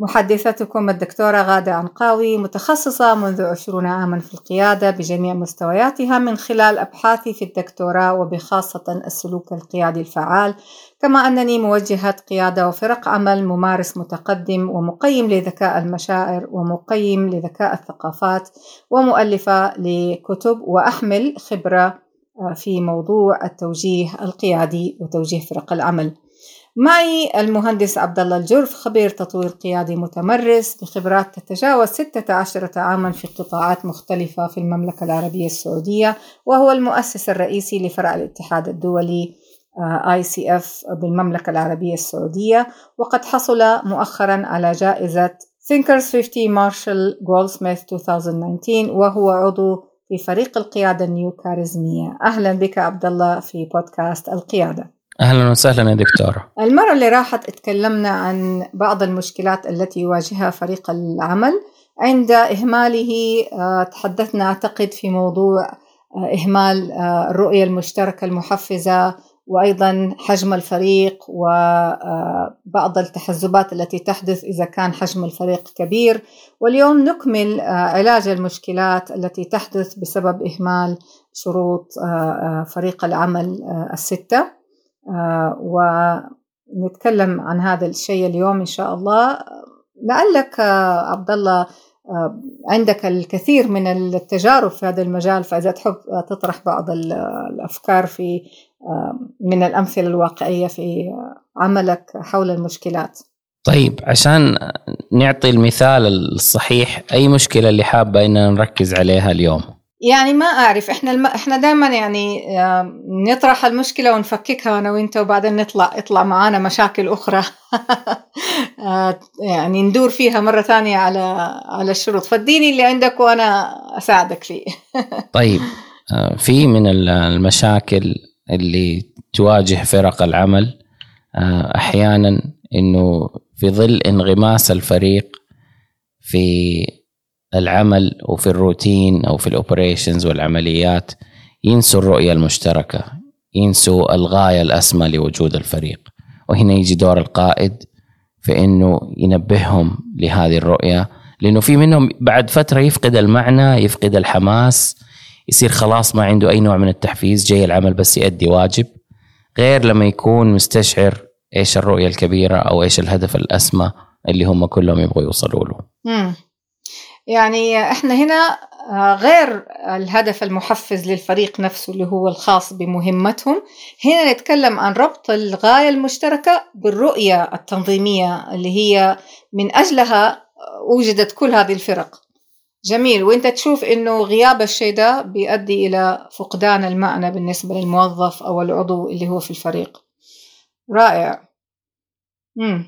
محدثتكم الدكتورة غادة عنقاوي متخصصة منذ عشرون عاما في القيادة بجميع مستوياتها من خلال أبحاثي في الدكتوراه وبخاصة السلوك القيادي الفعال. كما أنني موجهة قيادة وفرق عمل ممارس متقدم ومقيم لذكاء المشاعر ومقيم لذكاء الثقافات ومؤلفة لكتب وأحمل خبرة في موضوع التوجيه القيادي وتوجيه فرق العمل. معي المهندس عبد الله الجرف خبير تطوير قيادي متمرس بخبرات تتجاوز 16 عاما في قطاعات مختلفة في المملكة العربية السعودية وهو المؤسس الرئيسي لفرع الاتحاد الدولي ICF بالمملكة العربية السعودية. وقد حصل مؤخرا على جائزة Thinkers 50 Marshall Goldsmith 2019 وهو عضو في فريق القيادة النيو كاريزمية. أهلا بك عبد الله في بودكاست القيادة. أهلا وسهلا يا دكتورة. المرة اللي راحت اتكلمنا عن بعض المشكلات التي يواجهها فريق العمل. عند إهماله تحدثنا أعتقد في موضوع إهمال الرؤية المشتركة المحفزة وأيضا حجم الفريق وبعض التحزبات التي تحدث إذا كان حجم الفريق كبير. واليوم نكمل علاج المشكلات التي تحدث بسبب إهمال شروط فريق العمل الستة. آه ونتكلم عن هذا الشيء اليوم إن شاء الله. لعلك آه عبد الله آه عندك الكثير من التجارب في هذا المجال فإذا تحب تطرح بعض الأفكار في من الأمثلة الواقعية في عملك حول المشكلات. طيب عشان نعطي المثال الصحيح أي مشكلة اللي حابة إننا نركز عليها اليوم؟ يعني ما أعرف. إحنا الم... إحنا دائما يعني نطرح المشكلة ونفككها أنا وأنت وبعدين نطلع يطلع معانا مشاكل أخرى. يعني ندور فيها مرة ثانية على على الشروط. فاديني اللي عندك وأنا أساعدك فيه. طيب في من المشاكل اللي تواجه فرق العمل أحيانا إنه في ظل انغماس الفريق في العمل وفي الروتين أو في ال operations والعمليات ينسوا الرؤية المشتركة ينسوا الغاية الأسمى لوجود الفريق. وهنا يجي دور القائد في إنه ينبههم لهذه الرؤية لأنه في منهم بعد فترة يفقد المعنى يفقد الحماس يصير خلاص ما عنده أي نوع من التحفيز جاي العمل بس يؤدي واجب. غير لما يكون مستشعر إيش الرؤية الكبيرة أو إيش الهدف الأسمى اللي هم كلهم يبغوا يوصلوا له. يعني إحنا هنا غير الهدف المحفز للفريق نفسه اللي هو الخاص بمهمتهم هنا نتكلم عن ربط الغاية المشتركة بالرؤية التنظيمية اللي هي من أجلها وجدت كل هذه الفرق. جميل. وأنت تشوف إنه غياب الشيء ده بيؤدي إلى فقدان المعنى بالنسبة للموظف أو العضو اللي هو في الفريق. رائع. مم.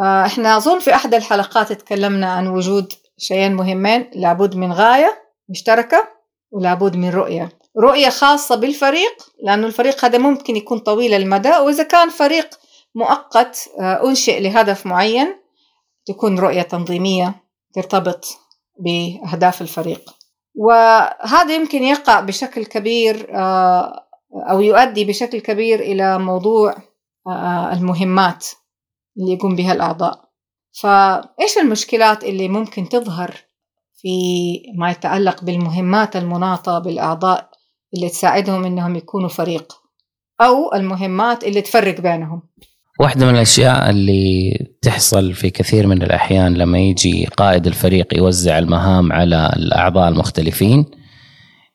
إحنا أظن في أحد الحلقات تكلمنا عن وجود شيئين مهمين لابد من غاية مشتركة ولابد من رؤية. رؤية خاصة بالفريق لأنه الفريق هذا ممكن يكون طويل المدى وإذا كان فريق مؤقت أنشئ لهدف معين تكون رؤية تنظيمية ترتبط بأهداف الفريق. وهذا يمكن يقع بشكل كبير أو يؤدي بشكل كبير إلى موضوع المهمات اللي يقوم بها الأعضاء. فإيش المشكلات اللي ممكن تظهر في ما يتعلق بالمهمات المناطة بالأعضاء اللي تساعدهم إنهم يكونوا فريق؟ أو المهمات اللي تفرق بينهم؟ واحدة من الأشياء اللي تحصل في كثير من الأحيان لما يجي قائد الفريق يوزع المهام على الأعضاء المختلفين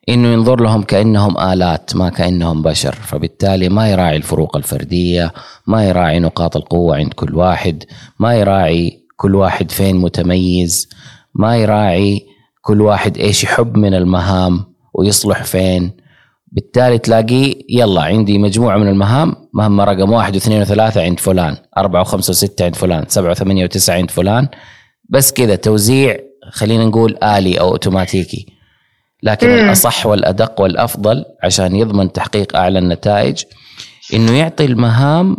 إنه ينظر لهم كأنهم آلات ما كأنهم بشر. فبالتالي ما يراعي الفروق الفردية ما يراعي نقاط القوة عند كل واحد ما يراعي كل واحد فين متميز ما يراعي كل واحد إيش يحب من المهام ويصلح فين. بالتالي تلاقيه يلا عندي مجموعة من المهام مهمة رقم واحد واثنين وثلاثة عند فلان أربعة وخمسة وستة عند فلان سبعة وثمانية وتسعة عند فلان. بس كذا توزيع خلينا نقول آلي أو أوتوماتيكي. لكن مم. الأصح والأدق والأفضل عشان يضمن تحقيق أعلى النتائج إنه يعطي المهام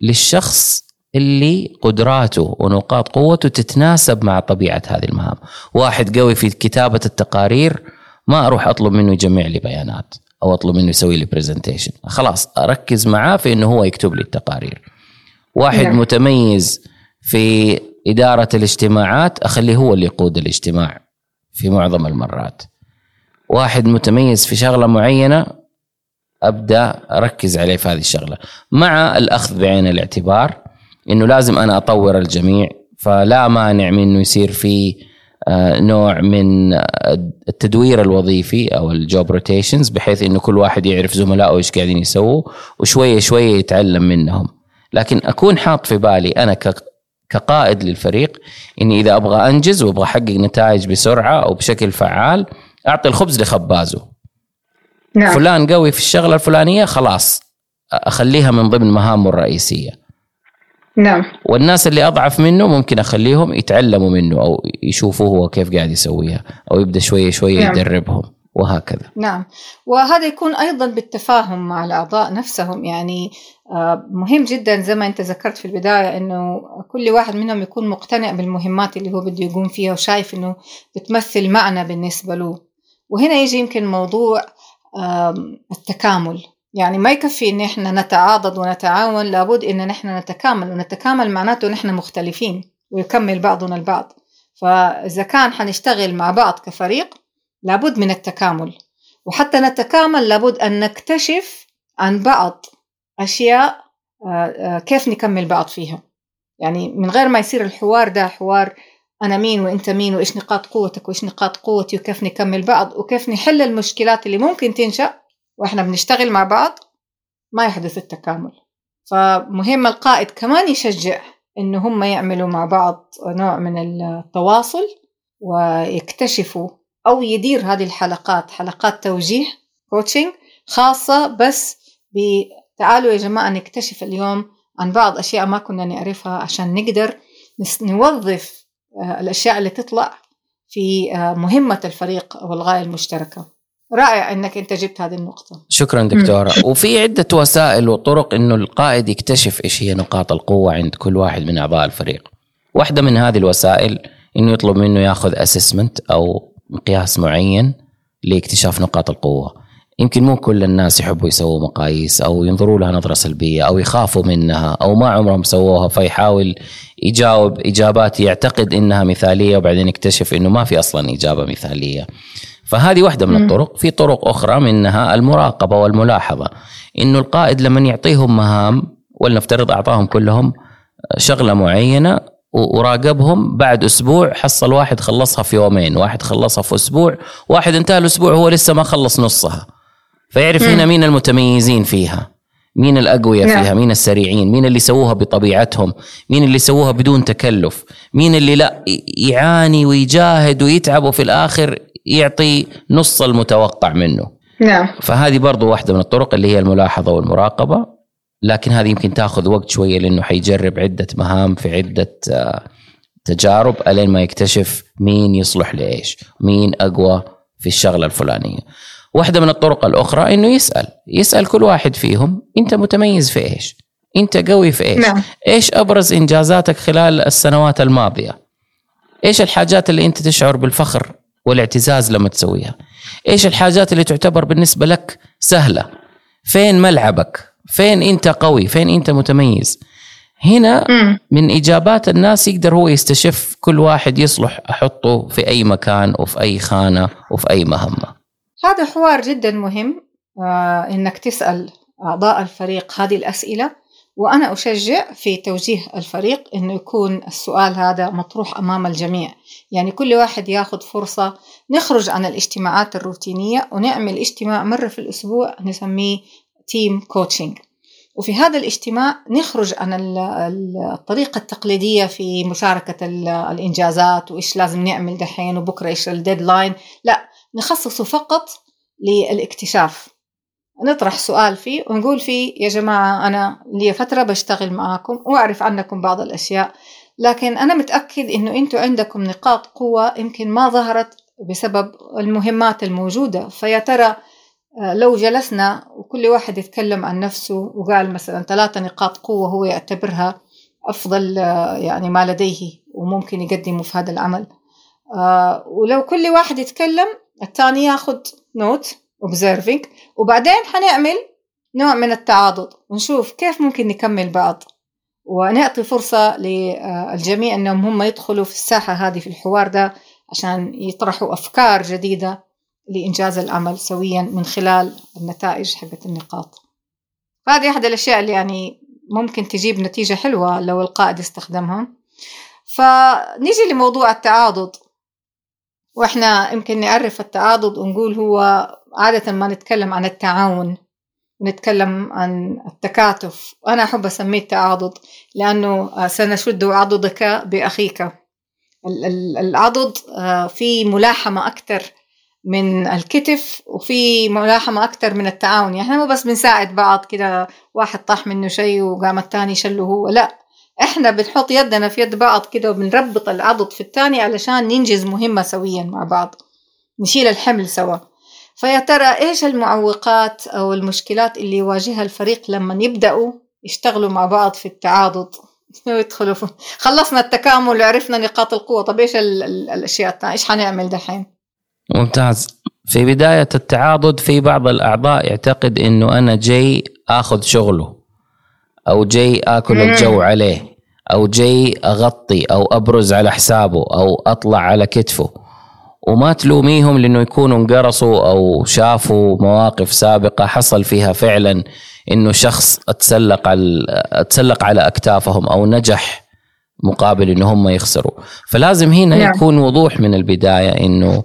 للشخص اللي قدراته ونقاط قوته تتناسب مع طبيعة هذه المهام واحد قوي في كتابة التقارير ما أروح أطلب منه يجمع لي بيانات أو أطلب منه يسوي لي برزنتيشن خلاص أركز معاه في إنه هو يكتب لي التقارير واحد نعم. متميز في إدارة الاجتماعات أخليه هو اللي يقود الاجتماع في معظم المرات واحد متميز في شغلة معينة أبدأ أركز عليه في هذه الشغلة. مع الأخذ بعين الاعتبار إنه لازم أنا أطور الجميع فلا مانع من إنه يصير في آه، نوع من التدوير الوظيفي أو الجوب روتيشنز بحيث إنه كل واحد يعرف زملائه إيش قاعدين يسووا وشوية شوية يتعلم منهم. لكن أكون حاط في بالي أنا كقائد للفريق إني إذا أبغى أنجز وأبغى أحقق نتائج بسرعة أو بشكل فعال أعطي الخبز لخبازه. نعم. فلان قوي في الشغلة الفلانية خلاص أخليها من ضمن مهامه الرئيسية. نعم. والناس اللي أضعف منه ممكن أخليهم يتعلموا منه أو يشوفوا هو كيف قاعد يسويها أو يبدأ شوية شوية نعم. يدربهم وهكذا. نعم. وهذا يكون أيضا بالتفاهم مع الأعضاء نفسهم. يعني آه، مهم جدا زي ما أنت ذكرت في البداية إنه كل واحد منهم يكون مقتنع بالمهمات اللي هو بده يقوم فيها وشايف إنه بتمثل معنى بالنسبة له. وهنا يجي يمكن موضوع التكامل. يعني ما يكفي إن إحنا نتعاضد ونتعاون لابد إن نحن نتكامل ونتكامل معناته نحن مختلفين ويكمل بعضنا البعض. فإذا كان حنشتغل مع بعض كفريق لابد من التكامل. وحتى نتكامل لابد أن نكتشف عن بعض أشياء آه، آه، كيف نكمل بعض فيها. يعني من غير ما يصير الحوار ده حوار أنا مين وأنت مين وإيش نقاط قوتك وإيش نقاط قوتي وكيف نكمل بعض وكيف نحل المشكلات اللي ممكن تنشأ وإحنا بنشتغل مع بعض ما يحدث التكامل. فمهم القائد كمان يشجع إنه هم يعملوا مع بعض نوع من التواصل ويكتشفوا أو يدير هذه الحلقات حلقات توجيه كوتشنج خاصة بس تعالوا يا جماعة نكتشف اليوم عن بعض أشياء ما كنا نعرفها عشان نقدر نوظف الأشياء اللي تطلع في آه، مهمة الفريق والغاية المشتركة. رائع إنك أنت جبت هذه النقطة. شكرا دكتورة. وفي عدة وسائل وطرق إنه القائد يكتشف إيش هي نقاط القوة عند كل واحد من أعضاء الفريق. واحدة من هذه الوسائل إنه يطلب منه ياخذ اسسمنت أو مقياس معين لاكتشاف نقاط القوة. يمكن مو كل الناس يحبوا يسووا مقاييس أو ينظروا لها نظرة سلبية أو يخافوا منها أو ما عمرهم سووها فيحاول يجاوب إجابات يعتقد إنها مثالية وبعدين يكتشف إنه ما في أصلا إجابة مثالية. فهذه واحدة من الطرق، في طرق أخرى منها المراقبة والملاحظة إنه القائد لما يعطيهم مهام ولنفترض أعطاهم كلهم شغلة معينة وراقبهم بعد أسبوع حصل واحد خلصها في يومين، واحد خلصها في أسبوع، واحد انتهى الأسبوع وهو لسه ما خلص نصها. فيعرف هنا مين المتميزين فيها مين الأقوياء نعم. فيها مين السريعين مين اللي يسووها بطبيعتهم مين اللي يسووها بدون تكلف مين اللي لا يعاني ويجاهد ويتعب وفي الآخر يعطي نص المتوقع منه. نعم. فهذه برضو واحدة من الطرق اللي هي الملاحظة والمراقبة لكن هذه يمكن تاخذ وقت شوية لأنه حيجرب عدة مهام في عدة آه، تجارب ألين ما يكتشف مين يصلح لإيش مين أقوى في الشغلة الفلانية. واحدة من الطرق الأخرى إنه يسأل يسأل كل واحد فيهم أنت متميز في إيش؟ أنت قوي في إيش؟ نعم. إيش أبرز إنجازاتك خلال السنوات الماضية؟ إيش الحاجات اللي أنت تشعر بالفخر والاعتزاز لما تسويها؟ إيش الحاجات اللي تعتبر بالنسبة لك سهلة؟ فين ملعبك؟ فين أنت قوي؟ فين أنت متميز؟ هنا من إجابات الناس يقدر هو يستشف كل واحد يصلح أحطه في أي مكان وفي أي خانة وفي أي مهمة. هذا حوار جدا مهم آه إنك تسأل أعضاء الفريق هذه الأسئلة وأنا أشجع في توجيه الفريق إنه يكون السؤال هذا مطروح أمام الجميع. يعني كل واحد ياخذ فرصة نخرج عن الاجتماعات الروتينية ونعمل اجتماع مرة في الأسبوع نسميه team coaching وفي هذا الاجتماع نخرج عن الطريقة التقليدية في مشاركة الإنجازات وإيش لازم نعمل دحين وبكرة إيش ال deadline لا نخصصه فقط للاكتشاف. نطرح سؤال فيه ونقول فيه يا جماعة أنا لي فترة بشتغل معاكم وأعرف عنكم بعض الأشياء لكن أنا متأكد إنه أنتم عندكم نقاط قوة يمكن ما ظهرت بسبب المهمات الموجودة. فيا ترى آه، لو جلسنا وكل واحد يتكلم عن نفسه وقال مثلا ثلاثة نقاط قوة هو يعتبرها أفضل آه، يعني ما لديه وممكن يقدمه في هذا العمل. آه، ولو كل واحد يتكلم الثاني ياخذ نوت observing وبعدين حنعمل نوع من التعاضد. ونشوف كيف ممكن نكمل بعض. ونعطي فرصة للجميع أنهم هم يدخلوا في الساحة هذه في الحوار ده عشان يطرحوا أفكار جديدة لإنجاز العمل سويا من خلال النتائج حقت النقاط. فهذه أحد الأشياء اللي يعني ممكن تجيب نتيجة حلوة لو القائد استخدمها. فنيجي لموضوع التعاضد. وإحنا يمكن نعرف التعاضد ونقول هو عادة ما نتكلم عن التعاون نتكلم عن التكاتف. أنا أحب أسميه التعاضد لأنه سنشد عضدك بأخيك. العضد آه، في ملاحمة أكثر من الكتف وفي ملاحمة أكثر من التعاون. يعني إحنا مو بس بنساعد بعض كده واحد طاح منه شيء وقام الثاني شله هو لا. إحنا بنحط يدنا في يد بعض كده وبنربط العضد في الثاني علشان ننجز مهمة سويا مع بعض. نشيل الحمل سوا. فيا ترى إيش المعوقات أو المشكلات اللي يواجهها الفريق لما يبدأوا يشتغلوا مع بعض في التعاضد؟ يدخلوا خلصنا التكامل وعرفنا نقاط القوة. طب إيش الأشياء الثانية؟ إيش حنعمل دحين؟ ممتاز. في بداية التعاضد في بعض الأعضاء يعتقد أنه أنا جاي أخذ شغله. أو جاي أكل الجو عليه أو جاي أغطي أو أبرز على حسابه أو أطلع على كتفه. وما تلوميهم لأنه يكونوا انقرصوا أو شافوا مواقف سابقة حصل فيها فعلا إنه شخص أتسلق على أتسلق على أكتافهم أو نجح مقابل إنه هم يخسروا. فلازم هنا نعم. يكون وضوح من البداية إنه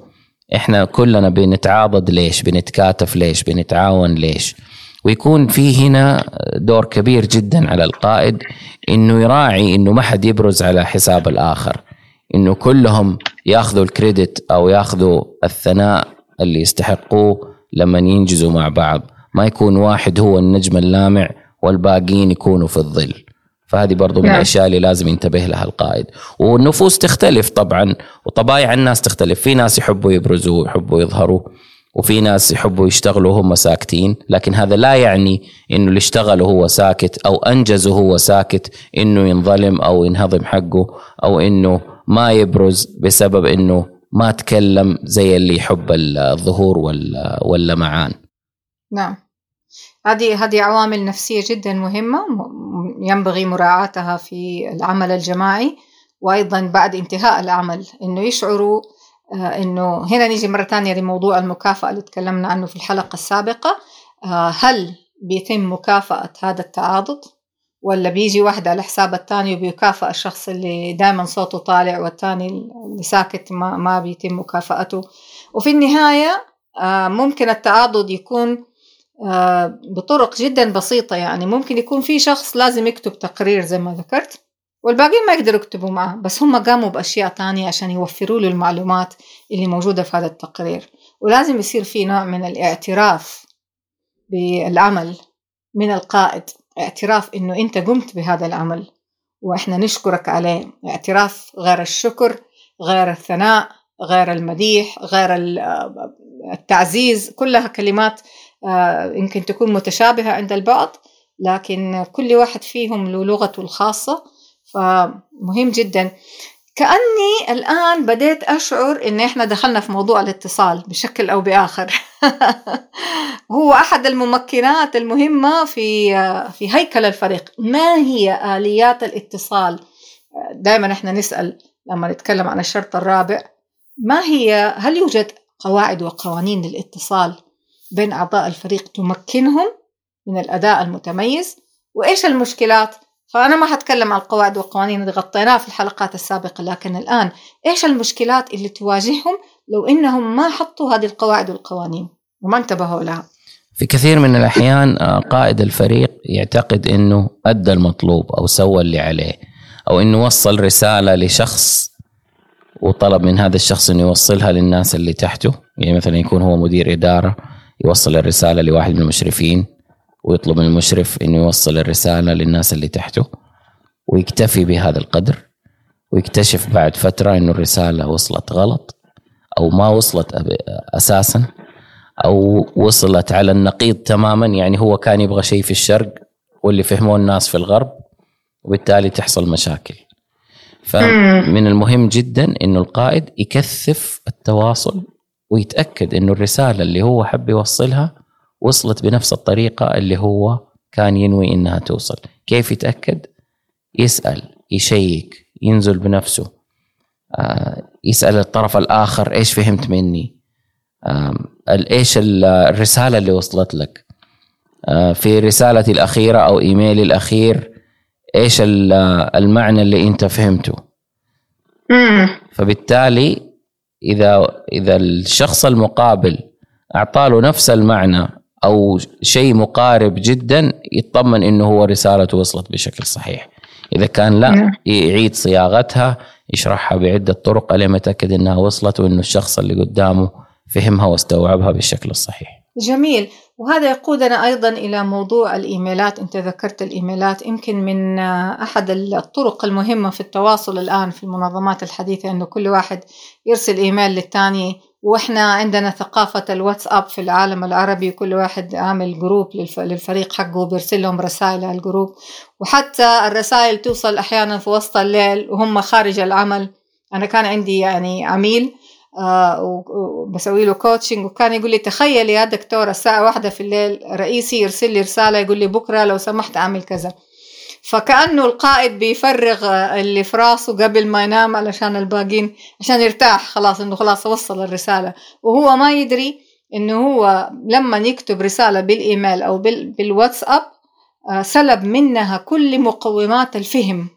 إحنا كلنا بنتعاضد ليش؟ بنتكاتف ليش؟ بنتعاون ليش؟ ويكون في هنا دور كبير جدا على القائد إنه يراعي إنه ما حد يبرز على حساب الآخر إنه كلهم ياخذوا الكريدت أو ياخذوا الثناء اللي يستحقوه لما ينجزوا مع بعض. ما يكون واحد هو النجم اللامع والباقيين يكونوا في الظل. فهذه برضو من نعم. الأشياء اللي لازم ينتبه لها القائد. والنفوس تختلف طبعا وطبايع الناس تختلف. في ناس يحبوا يبرزوا يحبوا يظهروا. وفي ناس يحبوا يشتغلوا هم ساكتين لكن هذا لا يعني إنه اللي اشتغل وهو ساكت أو انجز وهو ساكت إنه ينظلم أو ينهضم حقه أو إنه ما يبرز بسبب إنه ما تكلم زي اللي يحب الظهور واللمعان نعم. هذه هذه عوامل نفسية جدا مهمة ينبغي مراعاتها في العمل الجماعي وأيضا بعد انتهاء العمل إنه يشعروا آه، إنه هنا نيجي مرة ثانية لموضوع المكافأة اللي تكلمنا عنه في الحلقة السابقة. آه، هل بيتم مكافأة هذا التعاضد ولا بيجي واحد على حساب الثاني وبيكافئ الشخص اللي دائما صوته طالع والثاني اللي ساكت ما, ما بيتم مكافأته؟ وفي النهاية آه، ممكن التعاضد يكون بطرق جدا بسيطة يعني. ممكن يكون في شخص لازم يكتب تقرير زي ما ذكرت. والباقيين ما يقدروا يكتبوا معه بس هم قاموا بأشياء تانية عشان يوفروا له المعلومات اللي موجودة في هذا التقرير. ولازم يصير في نوع من الاعتراف بالعمل من القائد. اعتراف إنه أنت قمت بهذا العمل وإحنا نشكرك عليه. اعتراف غير الشكر غير الثناء غير المديح غير التعزيز. كلها كلمات آه، يمكن تكون متشابهة عند البعض لكن كل واحد فيهم له لغته الخاصة. فمهم جدا. كأني الآن بديت أشعر إن إحنا دخلنا في موضوع الاتصال بشكل أو بآخر. هو أحد الممكنات المهمة في في هيكل الفريق. ما هي آليات الاتصال؟ دائما إحنا نسأل لما نتكلم عن الشرط الرابع. ما هي هل يوجد قواعد وقوانين للاتصال بين أعضاء الفريق تمكنهم من الأداء المتميز؟ وإيش المشكلات؟ فأنا ما حتكلم عن القواعد والقوانين اللي غطيناها في الحلقات السابقة لكن الآن إيش المشكلات اللي تواجههم لو إنهم ما حطوا هذه القواعد والقوانين؟ وما انتبهوا لها. في كثير من الأحيان آه، قائد الفريق يعتقد أنه أدى المطلوب أو سوى اللي عليه أو أنه وصل رسالة لشخص وطلب من هذا الشخص أنه يوصلها للناس اللي تحته يعني مثلا يكون هو مدير إدارة يوصل الرسالة لواحد من المشرفين ويطلب من المشرف انه يوصل الرسالة للناس اللي تحته ويكتفي بهذا القدر ويكتشف بعد فترة إنه الرسالة وصلت غلط أو ما وصلت أساسا أو وصلت على النقيض تماما. يعني هو كان يبغى شيء في الشرق واللي فهموه الناس في الغرب وبالتالي تحصل مشاكل. فمن المهم جدا إنه القائد يكثف التواصل ويتأكد إنه الرسالة اللي هو حب يوصلها وصلت بنفس الطريقة اللي هو كان ينوي إنها توصل. كيف يتأكد؟ يسأل يشيك ينزل بنفسه. آه، يسأل الطرف الآخر إيش فهمت مني؟ إيش الرسالة اللي وصلت لك؟ آه، في رسالتي الأخيرة أو إيميلي الأخير إيش المعنى اللي أنت فهمته؟ فبالتالي إذا إذا الشخص المقابل أعطاله نفس المعنى أو شيء مقارب جدا يطمن إنه هو رسالته وصلت بشكل صحيح. إذا كان لا نعم. يعيد صياغتها يشرحها بعدة طرق لين يتاكد إنها وصلت وإنه الشخص اللي قدامه فهمها واستوعبها بالشكل الصحيح؟ جميل. وهذا يقودنا أيضا إلى موضوع الإيميلات. أنت ذكرت الإيميلات. يمكن من أحد الطرق المهمة في التواصل الآن في المنظمات الحديثة إنه كل واحد يرسل إيميل للثاني وإحنا عندنا ثقافة الواتساب في العالم العربي كل واحد عامل جروب للفريق حقه بيرسل لهم رسائل على الجروب وحتى الرسائل توصل أحيانا في وسط الليل وهم خارج العمل. أنا كان عندي يعني عميل آه وبسوي له coaching وكان يقول لي تخيل يا دكتور الساعة واحدة في الليل رئيسي يرسل لي رسالة يقول لي بكرة لو سمحت أعمل كذا. فكأنه القائد بيفرغ اللي في راسه قبل ما ينام علشان الباقين عشان يرتاح. خلاص إنه خلاص وصل الرسالة. وهو ما يدري إنه هو لما يكتب رسالة بالإيميل أو بالواتساب آه، سلب منها كل مقومات الفهم.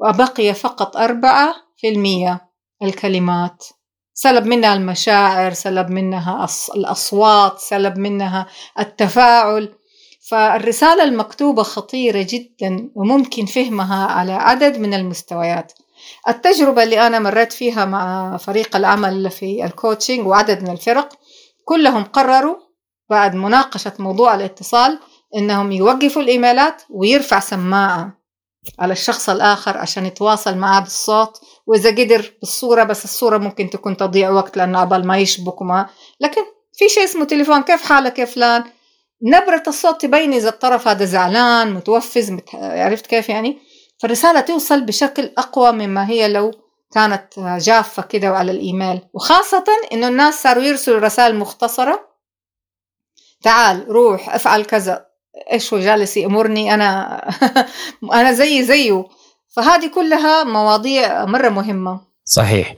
وبقي فقط أربعة في المية الكلمات. سلب منها المشاعر سلب منها الأصوات سلب منها التفاعل. فالرسالة المكتوبة خطيرة جدا وممكن فهمها على عدد من المستويات. التجربة اللي أنا مريت فيها مع فريق العمل في الكوتشنج وعدد من الفرق كلهم قرروا بعد مناقشة موضوع الاتصال إنهم يوقفوا الإيميلات ويرفع سماعة على الشخص الآخر عشان يتواصل معاه بالصوت. وإذا قدر بالصورة بس الصورة ممكن تكون تضيع وقت لأنه عبال ما يشبك وما. لكن في شيء اسمه تليفون كيف حالك يا فلان؟ نبرة الصوت تبين إذا الطرف هذا زعلان متوفز مت... عرفت كيف يعني؟ فالرسالة توصل بشكل أقوى مما هي لو كانت جافة كده على الإيميل. وخاصة إنه الناس صاروا يرسلوا رسائل مختصرة. تعال روح افعل كذا. إيش هو جالس يأمرني؟ أنا أنا زي زيه. فهذه كلها مواضيع مرة مهمة. صحيح.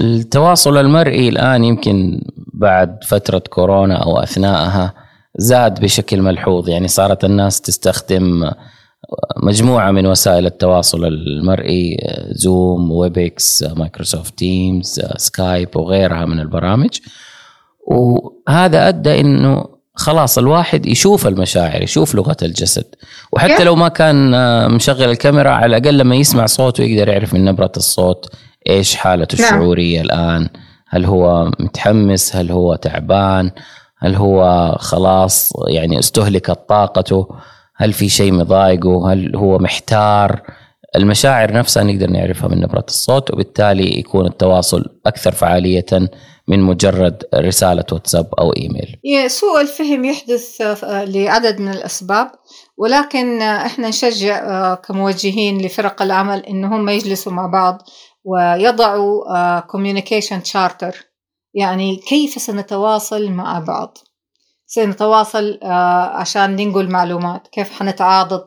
التواصل المرئي الآن يمكن بعد فترة كورونا أو أثناءها زاد بشكل ملحوظ. يعني صارت الناس تستخدم مجموعة من وسائل التواصل المرئي زوم ويبكس مايكروسوفت تيمز سكايب وغيرها من البرامج. وهذا أدى أنه خلاص الواحد يشوف المشاعر يشوف لغة الجسد. وحتى لو ما كان مشغل الكاميرا على الأقل لما يسمع صوته يقدر يعرف من نبرة الصوت إيش حالته نعم. الشعورية الآن. هل هو متحمس؟ هل هو تعبان؟ هل هو خلاص يعني استهلكت طاقته هل في شيء مضايقه هل هو محتار؟ المشاعر نفسها نقدر نعرفها من نبرة الصوت وبالتالي يكون التواصل أكثر فعالية من مجرد رسالة واتساب أو إيميل. سوء الفهم يحدث لعدد من الأسباب ولكن إحنا نشجع كموجهين لفرق العمل إنهم يجلسوا مع بعض ويضعوا communication charter يعني كيف سنتواصل مع بعض؟ سنتواصل آه، عشان ننقل معلومات. كيف حنتعاضد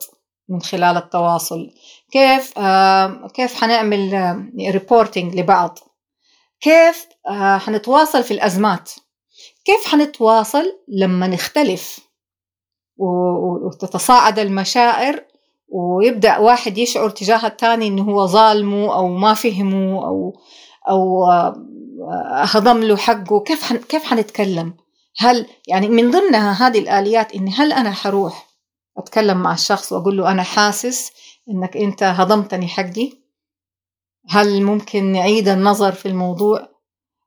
من خلال التواصل؟ كيف آه، كيف حنعمل ريبورتينج آه، لبعض؟ كيف حنتواصل في الأزمات؟ كيف حنتواصل لما نختلف وتتصاعد المشاعر ويبدأ واحد يشعر تجاه الثاني إنه هو ظالمه أو ما فهمه أو أو هضم له حقه. كيف حن كيف حنتكلم؟ هل يعني من ضمنها هذه الآليات إني هل أنا حروح أتكلم مع الشخص وأقول له أنا حاسس إنك أنت هضمتني حقي؟ هل ممكن نعيد النظر في الموضوع؟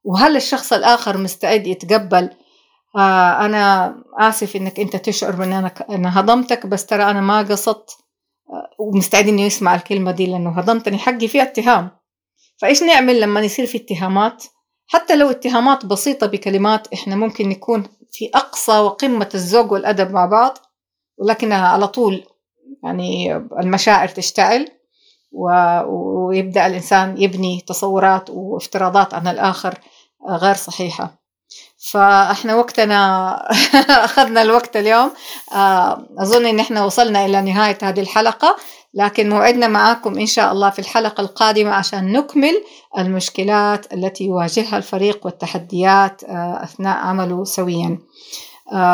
وهل الشخص الآخر مستعد يتقبل؟ آه أنا آسف إنك أنت تشعر بأن أنا أنا هضمتك بس ترى أنا ما قصدت آه ومستعد إنه يسمع الكلمة دي لأنه هضمتني حقي فيها اتهام. فإيش نعمل لما يصير في اتهامات؟ حتى لو اتهامات بسيطة بكلمات إحنا ممكن نكون في أقصى وقمة الذوق والأدب مع بعض ولكنها على طول يعني المشاعر تشتعل ويبدأ الإنسان يبني تصورات وافتراضات عن الآخر غير صحيحة. فاحنا وقتنا أخذنا الوقت اليوم. آه، أظن إن إحنا وصلنا إلى نهاية هذه الحلقة لكن موعدنا معاكم إن شاء الله في الحلقة القادمة عشان نكمل المشكلات التي يواجهها الفريق والتحديات آه، أثناء عمله سويا.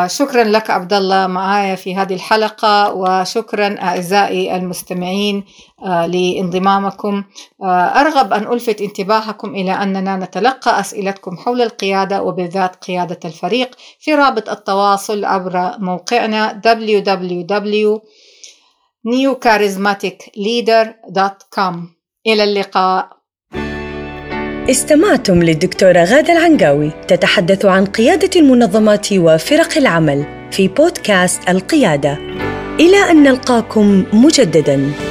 شكرا لك عبد الله معايا في هذه الحلقة وشكرا أعزائي المستمعين آه، لانضمامكم. آه، أرغب أن ألفت انتباهكم إلى أننا نتلقى أسئلتكم حول القيادة وبالذات قيادة الفريق في رابط التواصل عبر موقعنا www.newcharismaticleader.com إلى اللقاء. استمعتم للدكتورة غادة العنقاوي تتحدث عن قيادة المنظمات وفرق العمل في بودكاست القيادة. إلى أن نلقاكم مجدداً.